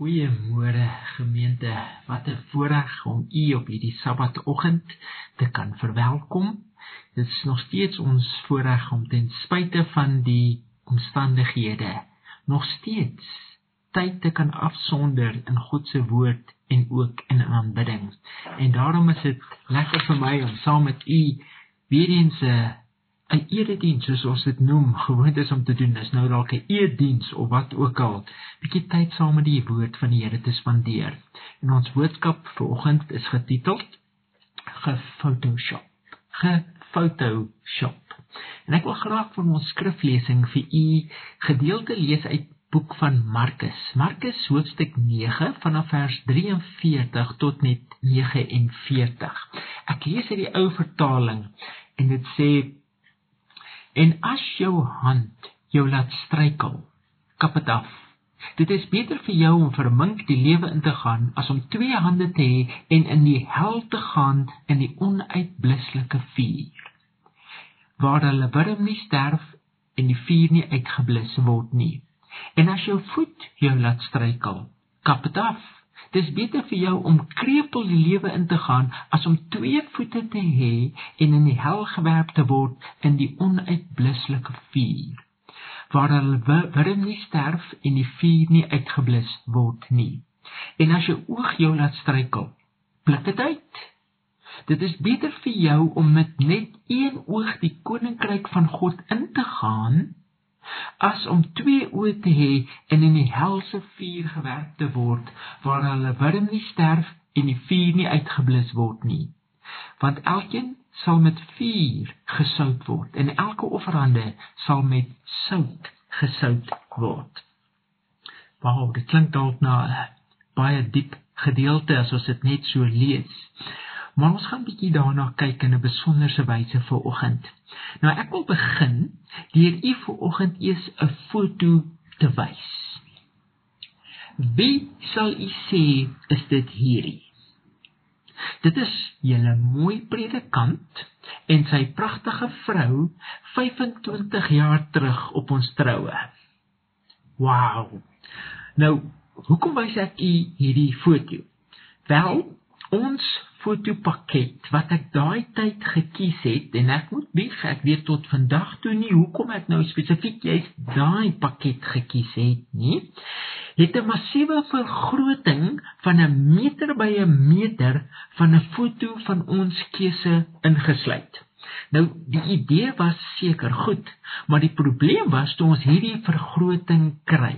Goeiemôre gemeente. Wat 'n voorreg om u op hierdie Saterdagoggend te kan verwelkom. Dit is nog steeds ons voorreg om ten spyte van die omstandighede nog steeds tyd te kan afsonder in God se woord en ook in aanbidding. En daarom is dit lekker vir my om saam met u weer eens 'n 'n erediens soos ons dit noem, gewoond is om te doen, is nou dalk 'n eediens of wat ook al, bietjie tyd saam met die woord van die Here te spandeer. En ons boodskap vir oggend is getiteld Gefotoshop. Gefotoshop. En ek wil graag van ons skriflesing vir u gedeelte lees uit boek van Markus. Markus hoofstuk 9 vanaf vers 43 tot net 49. Ek lees uit die ou vertaling en dit sê En as jou hand jou laat struikel, kap dit af. Dit is beter vir jou om vermink die lewe in te gaan as om twee hande te hê en in die hel te gaan in die onuitblusselike vuur. Waar hulle wurm nie sterf en die vuur nie uitgeblus word nie. En as jou voet jou laat struikel, kap dit af. Dis beter vir jou om krepeel die lewe in te gaan as om twee voete te hê en in die hel gewerp te word in die onuitblusselike vuur waar hulle wurm nie sterf en die vuur nie uitgeblus word nie. En as jou oog jou laat struikel, blik dit uit. Dit is beter vir jou om met net een oog die koninkryk van God in te gaan as om twee oë te hê en in die helse vuur gewerp te word waar hulle wurm nie sterf en die vuur nie uitgeblus word nie. Want elkeen sal met vuur gesout word en elke offerande sal met sout gesout word. Wow dit klink dalk na 'n baie diep gedeelte as ons dit net so lees Maar ons gaan bietjie daarna kyk in 'n besonderse wyse vir oggend. Nou ek wil begin deur u vir oggend eers 'n foto te wys. Wie sal u sê is dit hierdie? Dit is julle mooi predikant en sy pragtige vrou 25 jaar terug op ons troue. Wow. Nou, hoekom wys ek u hierdie foto? Wel, ons fotopakket wat ek daai tyd gekies het en ek moet bieg ek weet tot vandag toe nie hoekom ek nou spesifiek jy's daai pakket gekies het nie het 'n massiewe vergroting van 'n meter by 'n meter van 'n foto van ons keuse ingesluit. Nou die idee was seker goed maar die probleem was toe ons hierdie vergroting kry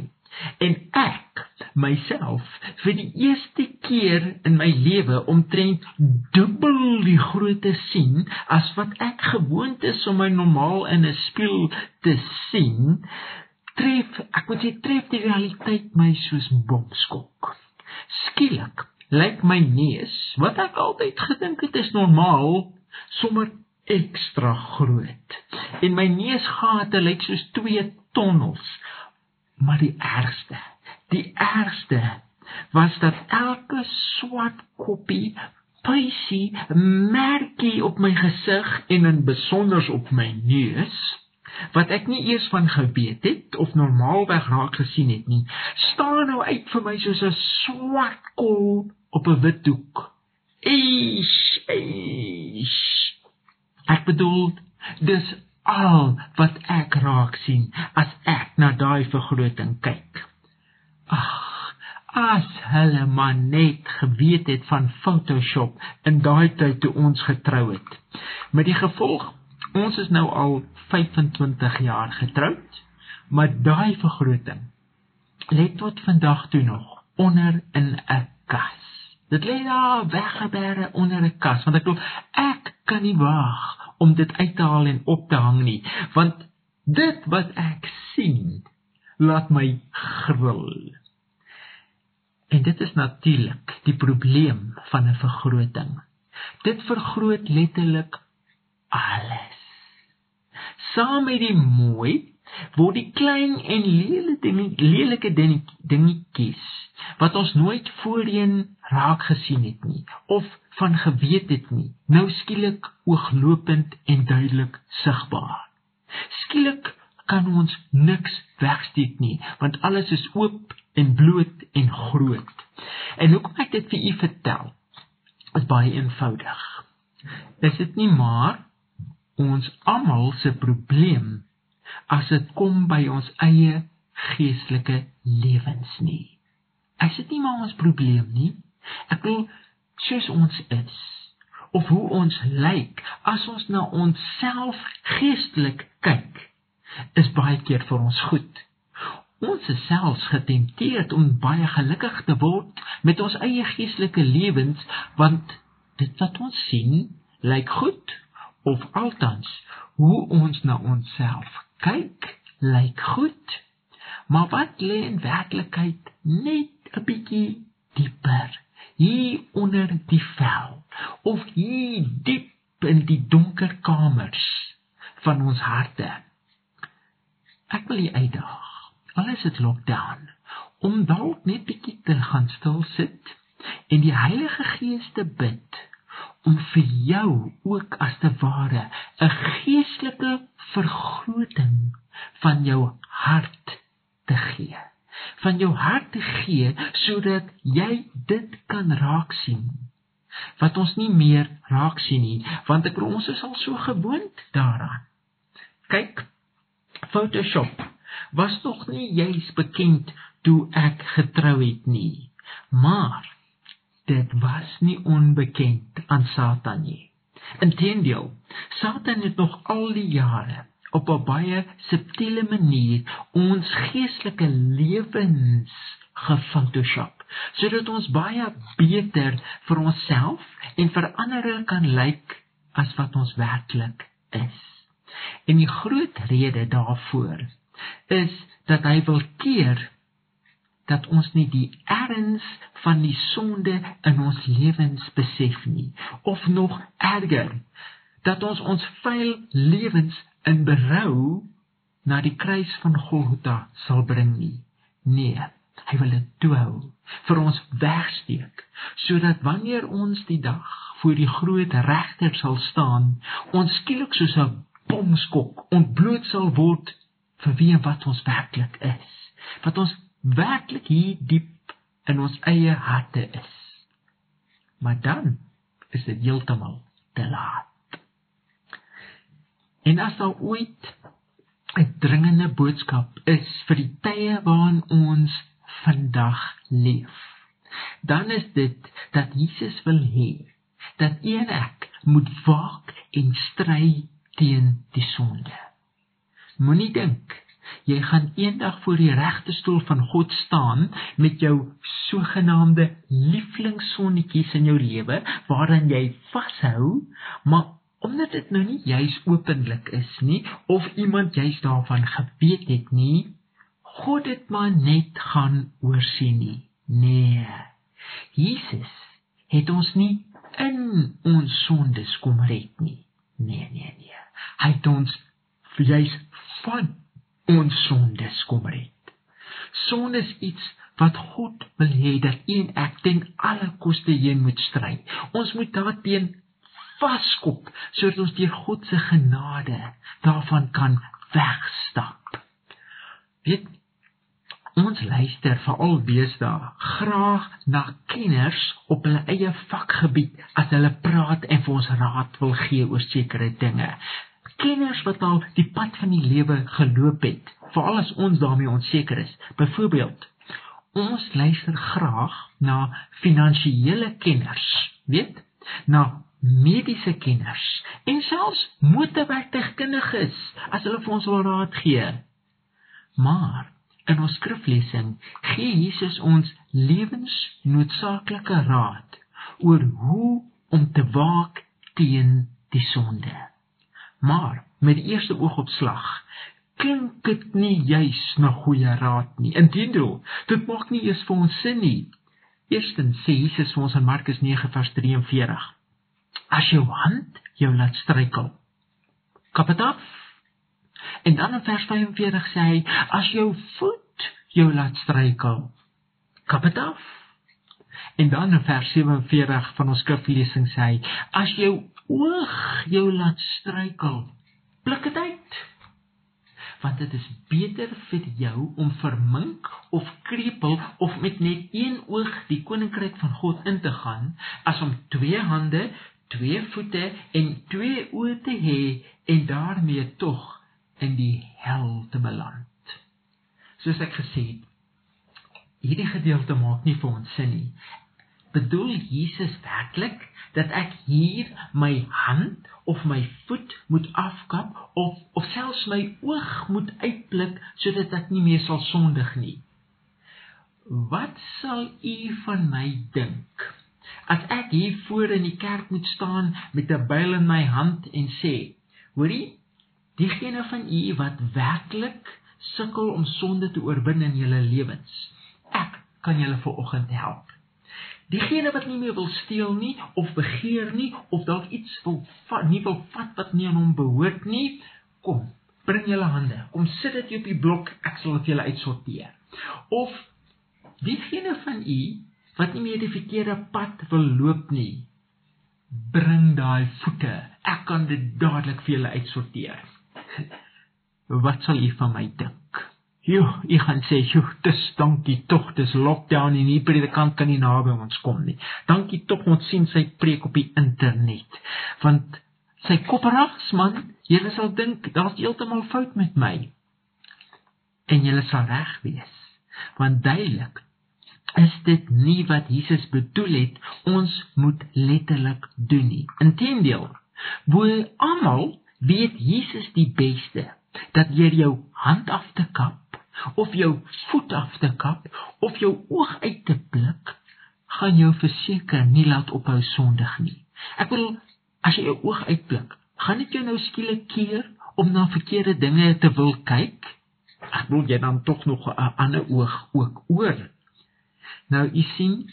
en ek myself vir die eerste keer in my lewe omtrent dubbel die grootte sien as wat ek gewoond is om my normaal in 'n spieël te sien tref ek moet sê tref die realiteit my soos bomskok skielik lyk my neus wat ek altyd gedink het is normaal sommer ekstra groot. En my neusgate lyk soos twee tonnels Maar die ergste, die ergste was dat elke swart koppie puisie merkie op my gesig en in besonder op my neus wat ek nie eers van geweet het of normaalweg raak gesien het nie staan nou uit vir my soos 'n swart kol op 'n wit doek. Eish, eish. Ek bedoel dis al wat ek raak sien as ek na daai vergroting kyk. Ag, as hulle maar net geweet het van Photoshop in daai tyd toe ons getrou het. Met die gevolg, ons is nou al 25 jaar getroud, maar daai vergroting lê tot vandag toe nog onder in 'n kas. Dit lê daar weggebere onder 'n kas want ek glo ek kan nie wag om dit uit te haal en op te hang nie, want dit wat ek sien laat my gril. En dit is natuurlik die probleem van 'n vergroting. Dit vergroot letterlik alles. Saam met die mooi word die klein en lelike lelike dingetjies wat ons nooit voorheen raak gesien het nie of van geweet het nie nou skielik ooglopend en duidelik sigbaar skielik kan ons niks wegsteek nie want alles is oop en bloot en groot. En hoekom ek dit vir u vertel? Is baie eenvoudig. Is dit nie maar ons almal se probleem as dit kom by ons eie geestelike lewens nie. Is dit nie maar ons probleem nie? Ek wil soos ons is of hoe ons lyk as ons na onsself geestelik kyk is baie keer vir ons goed. Ons is selfs getempteerd om baie gelukkig te word met ons eie geestelike lewens want dit wat ons sien lyk goed of althans hoe ons na onsself kyk lyk goed maar wat lê in werklikheid net 'n bietjie dieper hier onder die vel of hier diep in die donker kamers van ons harte. Ek wil u uitdaag. Al is dit lockdown om dalk net bietjie te gaan stil sit en die Heilige Gees te bid om vir jou ook as te ware 'n geestelike vergroting van jou hart te gee. Van jou hart te gee sodat jy dit kan raak sien. Wat ons nie meer raak sien nie, want ek ons is al so gewoond daaraan. Kyk, Photoshop was nog nie juis bekend toe ek getrou het nie. Maar dit was nie onbekend aan Satan nie. Inteendeel, Satan het nog al die jare op 'n baie subtiele manier ons geestelike lewens gefotoshop sodat ons baie beter vir onsself en vir ander kan lyk as wat ons werklik is. En die groot rede daarvoor is dat hy wil keer dat ons nie die erns van die sonde in ons lewens besef nie of nog erger dat ons ons vuil lewens in berou na die kruis van Golgotha sal bring nie nee hy wil dit toe vir ons wegsteek sodat wanneer ons die dag voor die groot regter sal staan ons skielik soos 'n bomskok ontbloot sal word vir wie wat ons werklik is wat ons werklik hier diep in ons eie harte is. Maar dan is dit heeltemal te laat. En as daar ooit 'n dringende boodskap is vir die tye waarin ons vandag leef, dan is dit dat Jesus wil hê dat een ek moet waak en stry teen die sonde. Moenie dink jy gaan eendag voor die regte stoel van God staan met jou sogenaamde lieflingssonnetjies in jou lewe waaraan jy vashou, maar omdat dit nou nie juis openlik is nie of iemand juis daarvan geweet het nie, God het maar net gaan oorsien nie. Nee. Jesus het ons nie in ons sondes kom red nie. Nee, nee, nee. Hy het ons juis van ons sondes kom red. Sonde is iets wat God wil hê dat een ek ten alle koste heen moet stry. Ons moet daarteen vaskop sodat ons deur God se genade daarvan kan wegstap. Weet ons luister veral deesdae graag na kenners op hulle eie vakgebied as hulle praat en vir ons raad wil gee oor sekere dinge kenners wat al die pad van die lewe geloop het, veral as ons daarmee onseker is. Byvoorbeeld, ons luister graag na finansiële kenners, weet? Na mediese kenners en selfs motorwerktuigkundiges as hulle vir ons wil raad gee. Maar in ons skriflesing gee Jesus ons lewensnoodsaaklike raad oor hoe om te waak teen die sonde. Maar met die eerste oogopslag klink dit nie juis na goeie raad nie. Inteendeel, dit maak nie eens vir ons sin nie. Eerstens sê Jesus vir ons in Markus 9:43: As jou hand jou laat struikel, kap dit af. En dan in vers 45 sê hy: As jou voet jou laat struikel, kap dit af. En dan in vers 47 van ons skriflesing sê hy: As jou oog jou laat struikel, blik dit uit. want dit is beter vir jou om vermink of krepeel of met net een oog die koninkryk van God in te gaan as om twee hande, twee voete en twee oë te hê en daarmee tog in die hel te beland. Soos ek gesê het, hierdie gedeelte maak nie vir ons sin nie. Bedoel Jesus werklik dat ek hier my hand of my voet moet afkap of of selfs my oog moet uitblik sodat ek nie meer sal sondig nie. Wat sal u van my dink? As ek hier voor in die kerk moet staan met 'n byl in my hand en sê, hoorie, diegene van u wat werklik sukkel om sonde te oorwin in julle lewens, ek kan julle vanoggend help. Diegene wat nie meer wil steel nie of begeer nie of dalk iets wil nie wil vat wat nie aan hom behoort nie, kom, bring julle hande. Kom sit dit op die blok, ek sal dit julle uitsorteer. Of diegene van u wat nie meer die verkeerde pad wil loop nie, bring daai voete. Ek kan dit dadelik vir julle uitsorteer. Wat sal u van my dink? Jo, ek gaan sê, "Jo, dis dankie tog, dis lockdown en nie predikant kan nie naby ons kom nie. Dankie tog ons sien sy preek op die internet." Want sy kopperags man, julle sal dink daar's heeltemal fout met my. En julle sal reg wees. Want duidelik is dit nie wat Jesus bedoel het ons moet letterlik doen nie. Inteendeel, bo almal weet Jesus die beste dat jy jou hand af te kap of jou voet af te kap of jou oog uit te blik, gaan jou verseker nie laat ophou sondig nie. Ek bedoel, as jy jou oog uitblik, gaan dit jou nou skielik keer om na verkeerde dinge te wil kyk? Ek bedoel jy dan tog nog 'n ander oog ook oor. Nou u sien,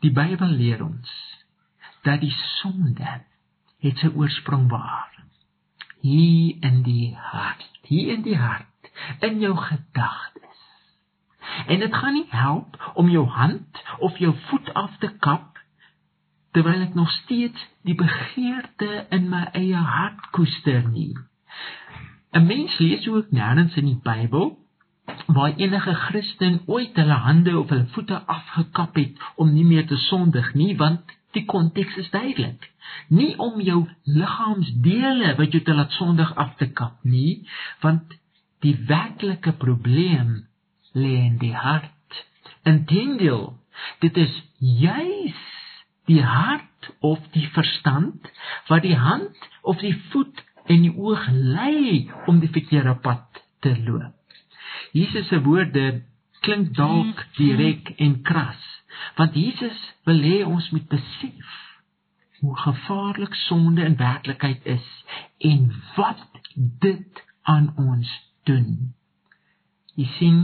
die Bybel leer ons dat die sonde het sy oorsprong waar hier in die hart, hier in die hart in jou gedagtes. En dit gaan nie help om jou hand of jou voet af te kap terwyl ek nog steeds die begeerte in my eie hart koester nie. 'n Mens lees ook nêrens in die Bybel waar enige Christen ooit hulle hande of hulle voete afgekap het om nie meer te sondig nie, want die konteks is duidelik. Nie om jou liggaamsdele wat jou te laat sondig af te kap nie, want Die werklike probleem lê in die hart. Inteendeel, dit is juis die hart of die verstand wat die hand of die voet en die oog lei om die verkeerde pad te loop. Jesus se woorde klink dalk direk en kras, want Jesus wil hê ons moet besef hoe gevaarlik sonde in werklikheid is en wat dit aan ons doen. Jy sien,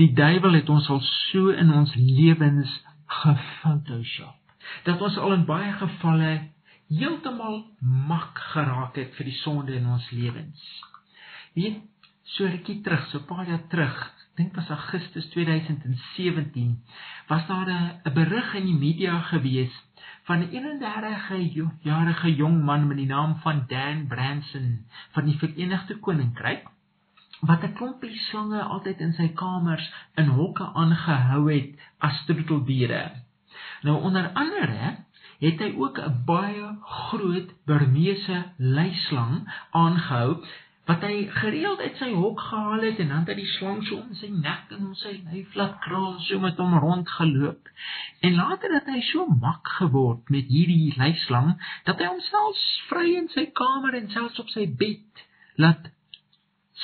die duiwel het ons al so in ons lewens gefotoshop dat ons al in baie gevalle heeltemal mak geraak het vir die sonde in ons lewens. Weet, so rukkie terug, so paar jaar terug, dink was Augustus 2017, was daar 'n berig in die media gewees van 'n 31-jarige jong man met die naam van Dan Branson van die Verenigde Koninkryk wat 'n klompie slange altyd in sy kamers in hokke aangehou het as troeteldiere. Nou onder andere het hy ook 'n baie groot Burmeese leislang aangehou wat hy gereeld uit sy hok gehaal het en dan het hy die slang so om sy nek en om sy lyf laat krul so met hom rondgeloop. En later het hy so mak geword met hierdie leislang dat hy homself vry in sy kamer en selfs op sy bed laat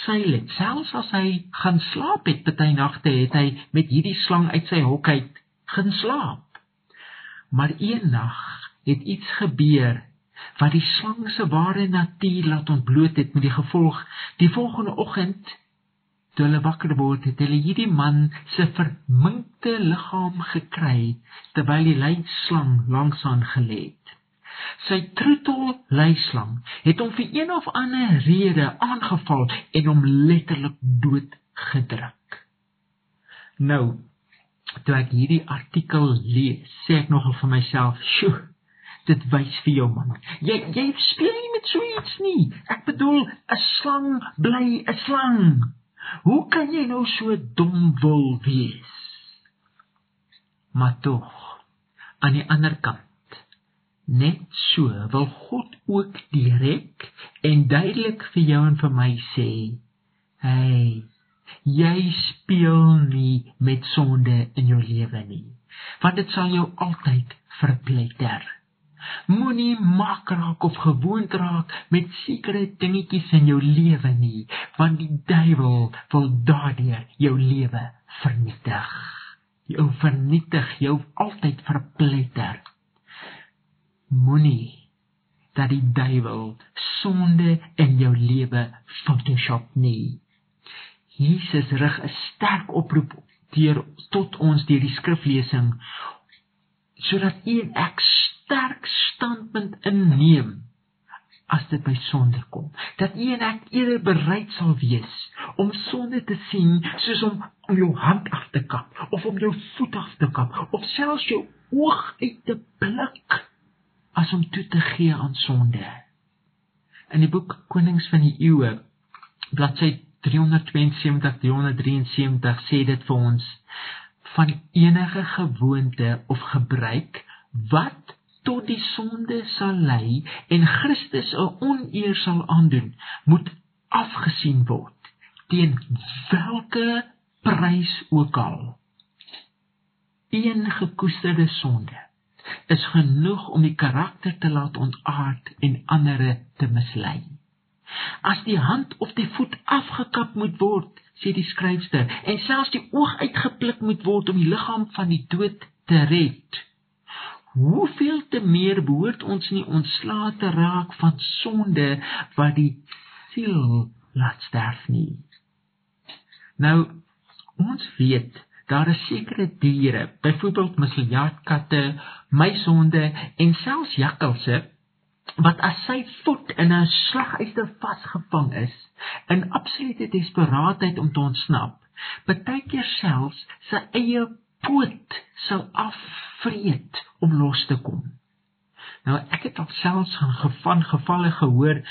seil het. Selfs as hy gaan slaap het, party nagte het hy met hierdie slang uit sy hok uit gaan slaap. Maar een nag het iets gebeur wat die slang se ware natuur laat ontbloot het met die gevolg die volgende oggend toe hulle wakker word het hulle hierdie man se verminkte liggaam gekry terwyl die leitslang langs aan gelê het. Sy troetel leislang het hom vir een of ander rede aangeval en hom letterlik doodgedruk. Nou, toe ek hierdie artikel lees, sê ek nogal vir myself, "Sjoe, dit wys vir jou man. Jy jy speel nie met so iets nie. Ek bedoel 'n slang bly 'n slang. Hoe kan jy nou so dom wil wees? Maar tog aan die ander kant net so wil God ook direk en duidelik vir jou en vir my sê: "Hey, jy speel nie met sonde in jou lewe nie, want dit sal jou altyd verpletter." Moenie mak raak of gewoond raak met sekere dingetjies in jou lewe nie, want die duiwel wil daardeur jou lewe vernietig. Jou vernietig, jou altyd verpletter. Moenie dat die duiwel sonde in jou lewe photoshop nie. Jesus rig 'n sterk oproep deur tot ons deur die skriflesing sodat u en ek sterk standpunt inneem as dit by sonde kom. Dat u en ek eerder bereid sal wees om sonde te sien soos om om jou hand af te kap of om jou voet af te kap of selfs jou oog uit te blik as om toe te gee aan sonde. In die boek Konings van die Eeue bladsy 372 373 sê dit vir ons van enige gewoonte of gebruik wat tot die sonde sal lei en Christus 'n oneer sal aandoen, moet afgesien word teen watter prys ook al. Een gekoesterde sonde is genoeg om die karakter te laat ontaard en ander te mislei. As die hand of die voet afgekap moet word, sê die skryfster, en selfs die oog uitgepluk moet word om die liggaam van die dood te red, hoeveel te meer behoort ons nie ontslae te raak van sonde wat die siel laat sterf nie. Nou ons weet daar is sekere diere, byvoorbeeld museljaatkatte, muisonde en selfs jakkalse wat as sy voet in 'n slaguister vasgevang is in absolute desperaatheid om te ontsnap, partykeer selfs sy eie poot sal afvreet om los te kom. Nou ek het al selfs van gevalle gehoor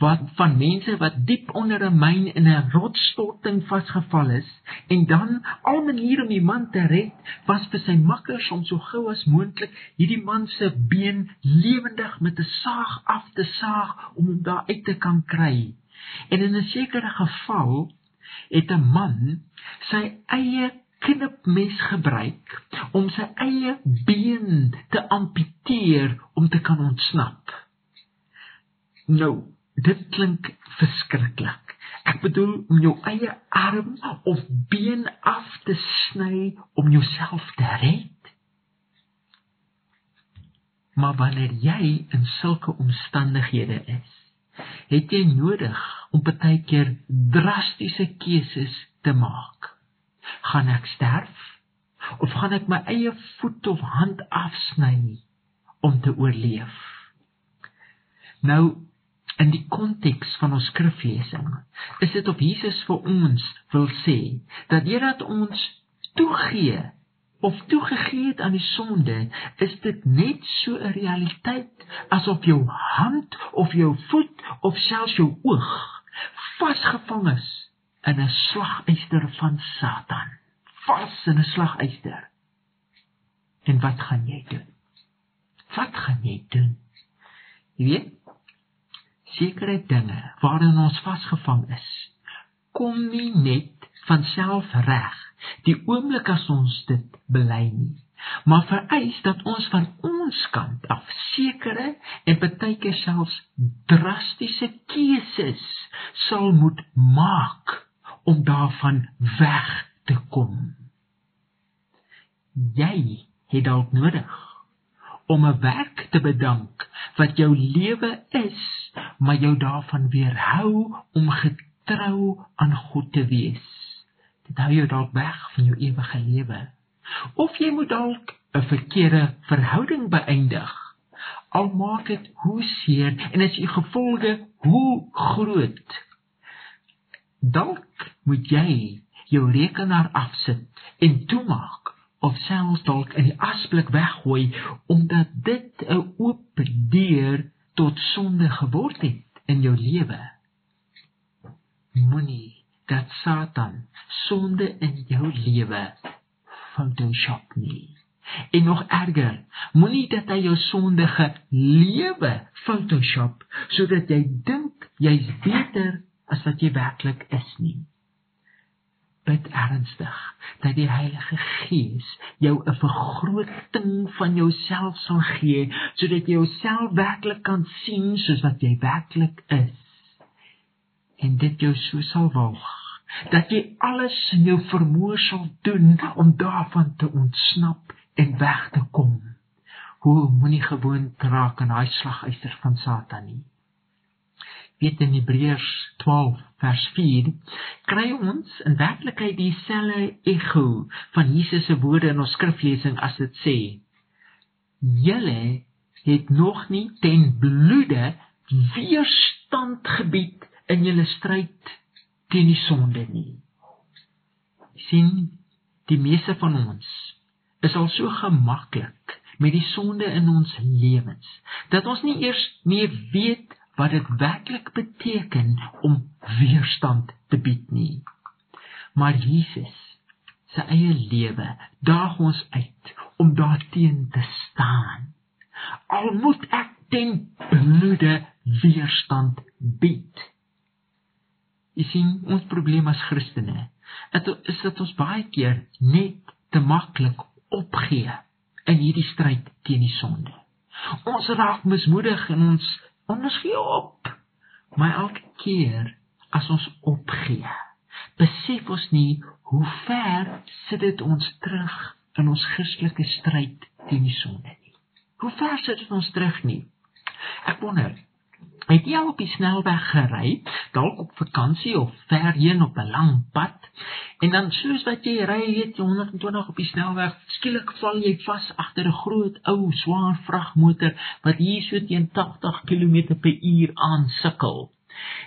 wat van mense wat diep onder 'n myn in 'n rotsstorting vasgevall is en dan al maniere om die man te red was vir sy makkers om so gou as moontlik hierdie man se been lewendig met 'n saag af te saag om hom daar uit te kan kry. En in 'n sekere geval het 'n man sy eie knipmes gebruik om sy eie been te amputeer om te kan ontsnap. Nou, dit klink verskriklik. Ek bedoel om jou eie arm of been af te sny om jouself te red. Maar wanneer jy in sulke omstandighede is, het jy nodig om baie keer drastiese keuses te maak gaan ek sterf of gaan ek my eie voet of hand afsny om te oorleef nou in die konteks van ons skriflesing is dit of Jesus vir ons wil sê dat deurdat ons toegee of toegegee het aan die sonde is dit net so 'n realiteit asof jou hand of jou voet of selfs jou oog vasgevang is in 'n slaguister van Satan. Vas in 'n slaguister. En wat gaan jy doen? Wat gaan jy doen? Jy weet, sekere dinge waarin ons vasgevang is, kom nie net van self reg die oomblik as ons dit bely nie maar vereis dat ons van ons kant af sekere en baie keer selfs drastiese keuses sal moet maak om daarvan weg te kom. Jy het dalk nodig om 'n werk te bedank wat jou lewe is, maar jou daarvan weerhou om getrou aan God te wees. Dit hou jou dalk weg van jou ewige lewe. Of jy moet dalk 'n verkeerde verhouding beëindig. Al maak dit hoe seer en as jy gevolge hoe groot dalk moet jy jou rekenaar afsit en toemaak of selfs dalk in die asblik weggooi omdat dit 'n oop deur tot sonde geword het in jou lewe. Moenie dat Satan sonde in jou lewe Photoshop nie. En nog erger, moenie dat hy jou sondige lewe Photoshop sodat jy dink jy's beter as wat jy werklik is nie bid ernstig dat die Heilige Gees jou 'n vergroting van jouself sal gee sodat jy jouself werklik kan sien soos wat jy werklik is. En dit jou so sal waag dat jy alles in jou vermoë sal doen om daarvan te ontsnap en weg te kom. Hoe moenie gewoon raak aan daai slaguister van Satan nie weet in Hebreërs 12 vers 4 kry ons in werklikheid dieselfde ego van Jesus se woorde in ons skriflesing as dit sê julle het nog nie ten bloede weerstand gebied in julle stryd teen die sonde nie. Sien die meeste van ons is al so gemaklik met die sonde in ons lewens dat ons nie eers meer weet wat dit werklik beteken om weerstand te bied nie. Maar Jesus se eie lewe daag ons uit om daarteen te staan. Al moet ek ten bloede weerstand bied. Jy sien, ons probleem as Christene is dat ons baie keer net te maklik opgee in hierdie stryd teen die sonde. Ons raak mismoedig en ons Ons gee op. Maar elke keer as ons opgee, besef ons nie hoe ver sit dit ons terug in ons Christelike stryd teen die sonde nie. Hoe ver sit dit ons terug nie? Ek wonder, het jy al op die snelweg gery, dalk op vakansie of verheen op 'n lang pad? En dan soos wat jy ry, weet jy 120 op die snelweg, skielik val jy vas agter 'n groot ou swaar vragmotor wat hier so teen 80 km/h aan sukkel.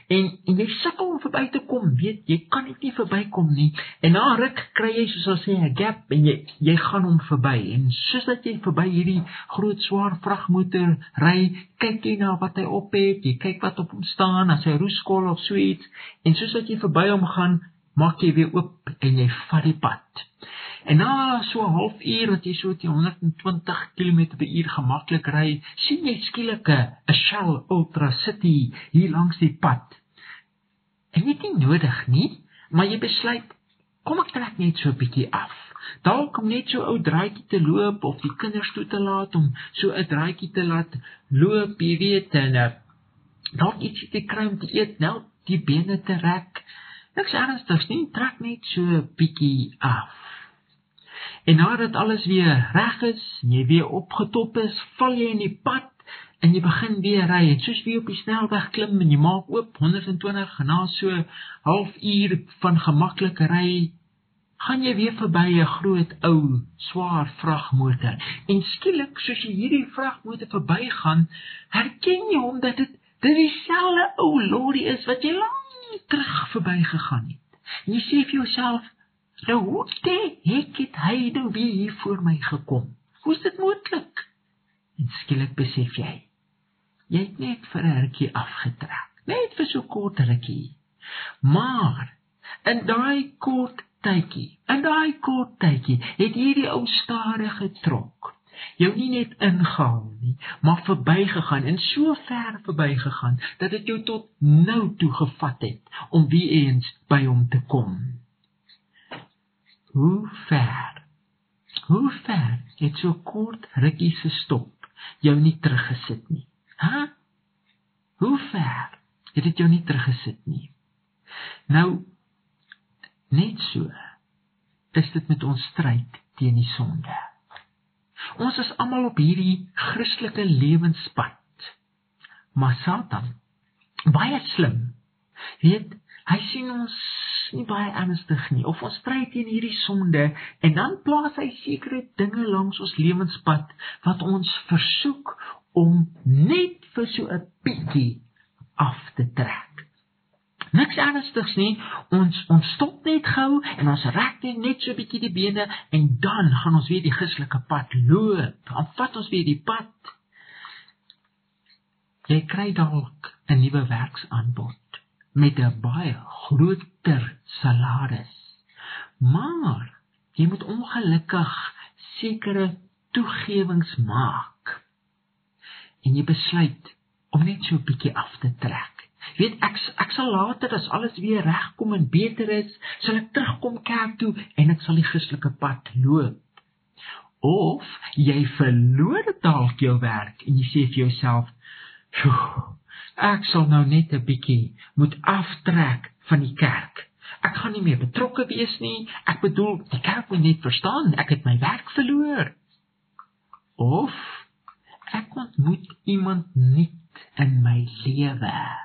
En en jy sukkel om verby te kom, weet jy, kan net nie verbykom nie. En na ruk kry jy soos ons sê 'n gap en jy jy gaan hom verby. En soos dat jy verby hierdie groot swaar vragmotor ry, kyk jy na wat hy op het, jy kyk wat op hom staan, as hy roeskol of so iets. En soos wat jy verby hom gaan, maak jy weer oop en jy vat die pad. En na so 'n halfuur wat jy so teen 120 km/h gemaklik ry, sien jy skielik 'n Shell Ultra City hier langs die pad. En dit is nodig nie, maar jy besluit kom ek trek net so 'n bietjie af. Dalk om net so 'n ou draaitjie te loop of die kinders toe te laat om so 'n draaitjie te laat loop, jy weet, en uh, dalk ietsie te kry om te eet, nou die bene te rek. Niks ernstigs nie, trek net so 'n bietjie af. En nadat alles weer reg is, jy weer opgetop is, val jy in die pad en jy begin weer ry. En soos jy op die snelweg klim en jy maak oop 120 na so halfuur van gemaklike ry, gaan jy weer verby 'n groot ou swaar vragmotor. En skielik, soos jy hierdie vragmotor verbygaan, herken jy hom dat dit dit dieselfde ou lorry is wat jy lank terug verbygegaan het. En jy sê vir jouself, nou hoe het dit hy nou weer hier voor my gekom? Hoe is dit moontlik? En skielik besef jy, jy het net vir 'n rukkie afgetrek, net vir so kort rukkie. Maar in daai kort tydjie, in daai kort tydjie, het hierdie ou stadig getrok jou nie net ingehaal nie, maar verbygegaan en so ver verbygegaan dat dit jou tot nou toe gevat het om weer eens by hom te kom. Hoe ver? Hoe ver het so kort rukkie se stop jou nie teruggesit nie? Hæ? Hoe ver het dit jou nie teruggesit nie? Nou net so is dit met ons stryd teen die sonde. Ons is almal op hierdie Christelike lewenspad. Maar Satan, baie slim. Weet, hy sien ons nie baie ernstig nie of ons stry teen hierdie sonde en dan plaas hy sekere dinge langs ons lewenspad wat ons versoek om net vir so 'n bietjie af te trek. Niks ernstigs nie. Ons ons stop net gou en ons rek net so 'n bietjie die bene en dan gaan ons weer die Christelike pad loop. Dan vat ons weer die pad. Jy kry dalk 'n nuwe werksaanbod met 'n baie groter salaris. Maar jy moet ongelukkig sekere toegewings maak. En jy besluit om net so 'n bietjie af te trek weet ek ek sal later as alles weer regkom en beter is, sal ek terugkom kerk toe en ek sal die Christelike pad loop. Of jy verloor dalk jou werk en jy sê vir jouself, ek sal nou net 'n bietjie moet aftrek van die kerk. Ek gaan nie meer betrokke wees nie. Ek bedoel, die kerk moet net verstaan ek het my werk verloor. Of ek ontmoet iemand nuut in my lewe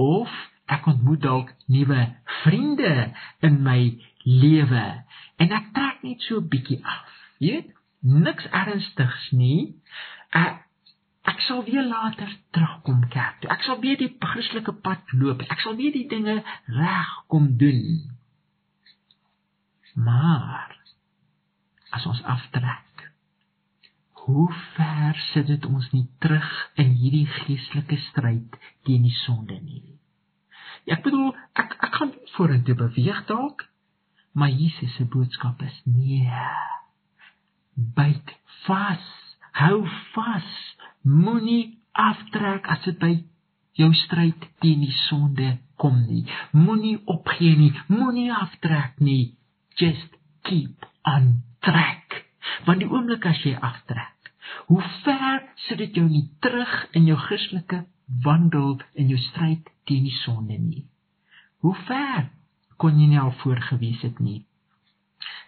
of ek ontmoet dalk nuwe vriende in my lewe en ek trek net so 'n bietjie af. Jy weet, niks ernstigs nie. Ek ek sal weer later terugkom kerk toe. Ek sal weer die Christelike pad loop. Ek sal weer die dinge reg kom doen. Maar as ons aftrek, hoe ver sit dit ons nie terug in hierdie geestelike stryd teen die sonde nie? Ek bedoel, ek ek gaan vorentoe beweeg dalk, maar Jesus se boodskap is nee. Byt vas, hou vas, moenie aftrek as dit by jou stryd teen die sonde kom nie. Moenie opgee nie, moenie aftrek nie. Just keep on track. Want die oomblik as jy aftrek, hoe ver sit dit jou nie terug in jou Christelike wandel in jou stryd teen die sonde nie. Hoe ver kon jy nie al voorgewees het nie?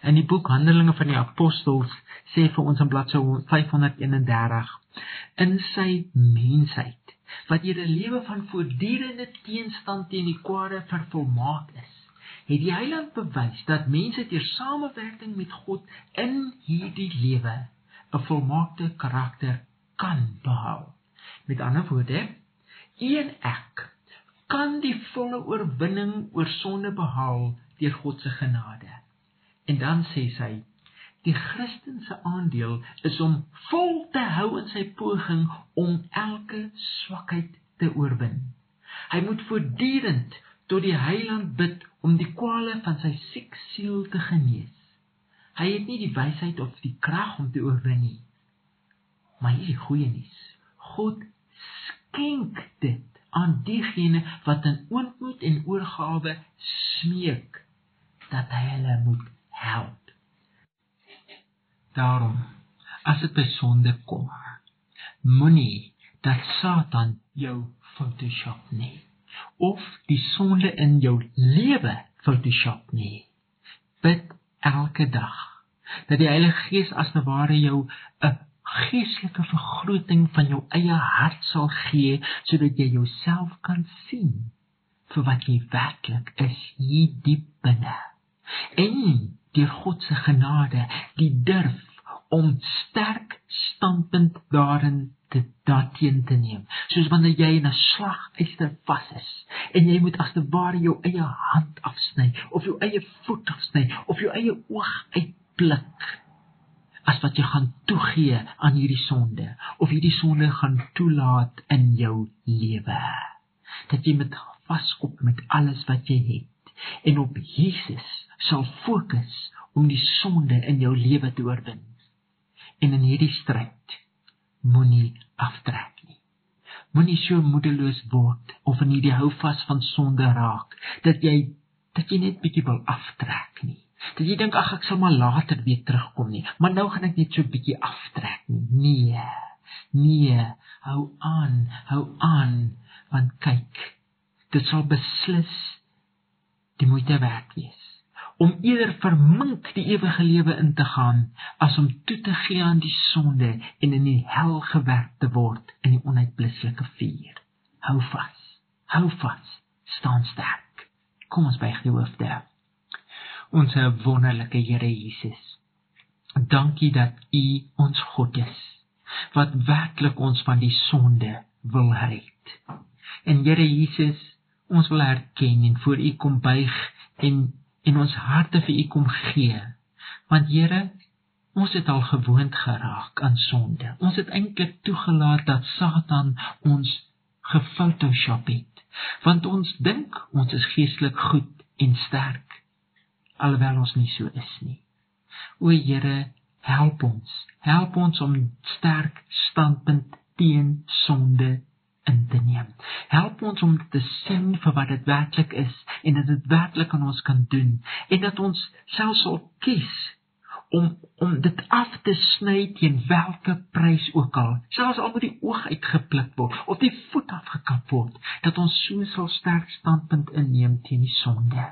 In die boek Handelinge van die Apostels sê vir ons in bladsy 531 in sy mensheid wat hier 'n lewe van voortdurende teenstand teen die kwade vervolmaak is het die Heiland bewys dat mense deur samewerking met God in hierdie lewe 'n volmaakte karakter kan behou. Met ander woorde, een ek kan die volle oorwinning oor sonde behaal deur God se genade. En dan sê sy die Christen se aandeel is om vol te hou in sy poging om elke swakheid te oorwin. Hy moet voortdurend tot die Heiland bid om die kwale van sy siek siel te genees. Hy het nie die wysheid of die krag om te oorwin nie. Maar hier is die goeie nuus. God skenk dit aan diegene wat in ootmoed en oorgawe smeek dat hy hulle moet help. Daarom as dit by sonde kom, moenie dat Satan jou Photoshop nie of die sonde in jou lewe Photoshop nie. Bid elke dag dat die Heilige Gees as ware jou 'n geestelike vergroting van jou eie hart sal gee sodat jy jouself kan sien vir wat jy werklik is hier diep binne. En deur God se genade die durf om sterk standpunt daarin te daarteen te neem. Soos wanneer jy in 'n slaguister vas is en jy moet as te ware jou eie hand afsny of jou eie voet afsny of jou eie oog uitblik as wat jy gaan toegee aan hierdie sonde of hierdie sonde gaan toelaat in jou lewe. Dat jy met vaskop met alles wat jy het en op Jesus sal fokus om die sonde in jou lewe te oorwin. En in hierdie stryd moenie aftrek nie. Moenie so moedeloos word of in hierdie houvas van sonde raak dat jy dat jy net bietjie wil aftrek nie. Dat jy dink ag ek sal maar later weer terugkom nie, maar nou gaan ek net so bietjie aftrek nie. Nee. Nee, hou aan, hou aan, want kyk, dit sal beslis die moeite werd wees om eerder vermink die ewige lewe in te gaan as om toe te gee aan die sonde en in die hel gewerk te word in die onuitblusselike vuur. Hou vas. Hou vas. Staan sterk. Kom ons buig die hoofde ons wonderlike Here Jesus. Dankie dat U ons God is wat werklik ons van die sonde wil red. En Here Jesus, ons wil erken en voor U kom buig en en ons harte vir U kom gee. Want Here, ons het al gewoond geraak aan sonde. Ons het eintlik toegelaat dat Satan ons gefotoshop het. Want ons dink ons is geestelik goed en sterk alhoewel ons nie so is nie. O Here, help ons. Help ons om sterk standpunt teen sonde in te neem. Help ons om te sien vir wat dit werklik is en dat dit werklik aan ons kan doen en dat ons selfs sal kies om om dit af te sny teen watter prys ook al. Selfs al moet die oog uitgepluk word of die voet afgekap word, dat ons so sal sterk standpunt inneem teen die sonde.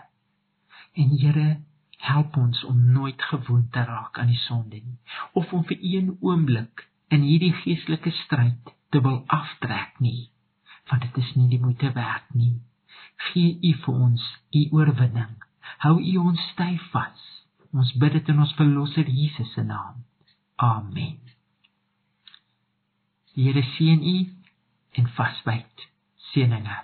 En Here, help ons om nooit gewoond te raak aan die sonde nie of om vir een oomblik in hierdie geestelike stryd te wil aftrek nie want dit is nie die moeite werd nie. Gee u vir ons u oorwinning. Hou u ons styf vas. Ons bid dit in ons verlosser Jesus se naam. Amen. Die Here seën u en vasbyt seëninge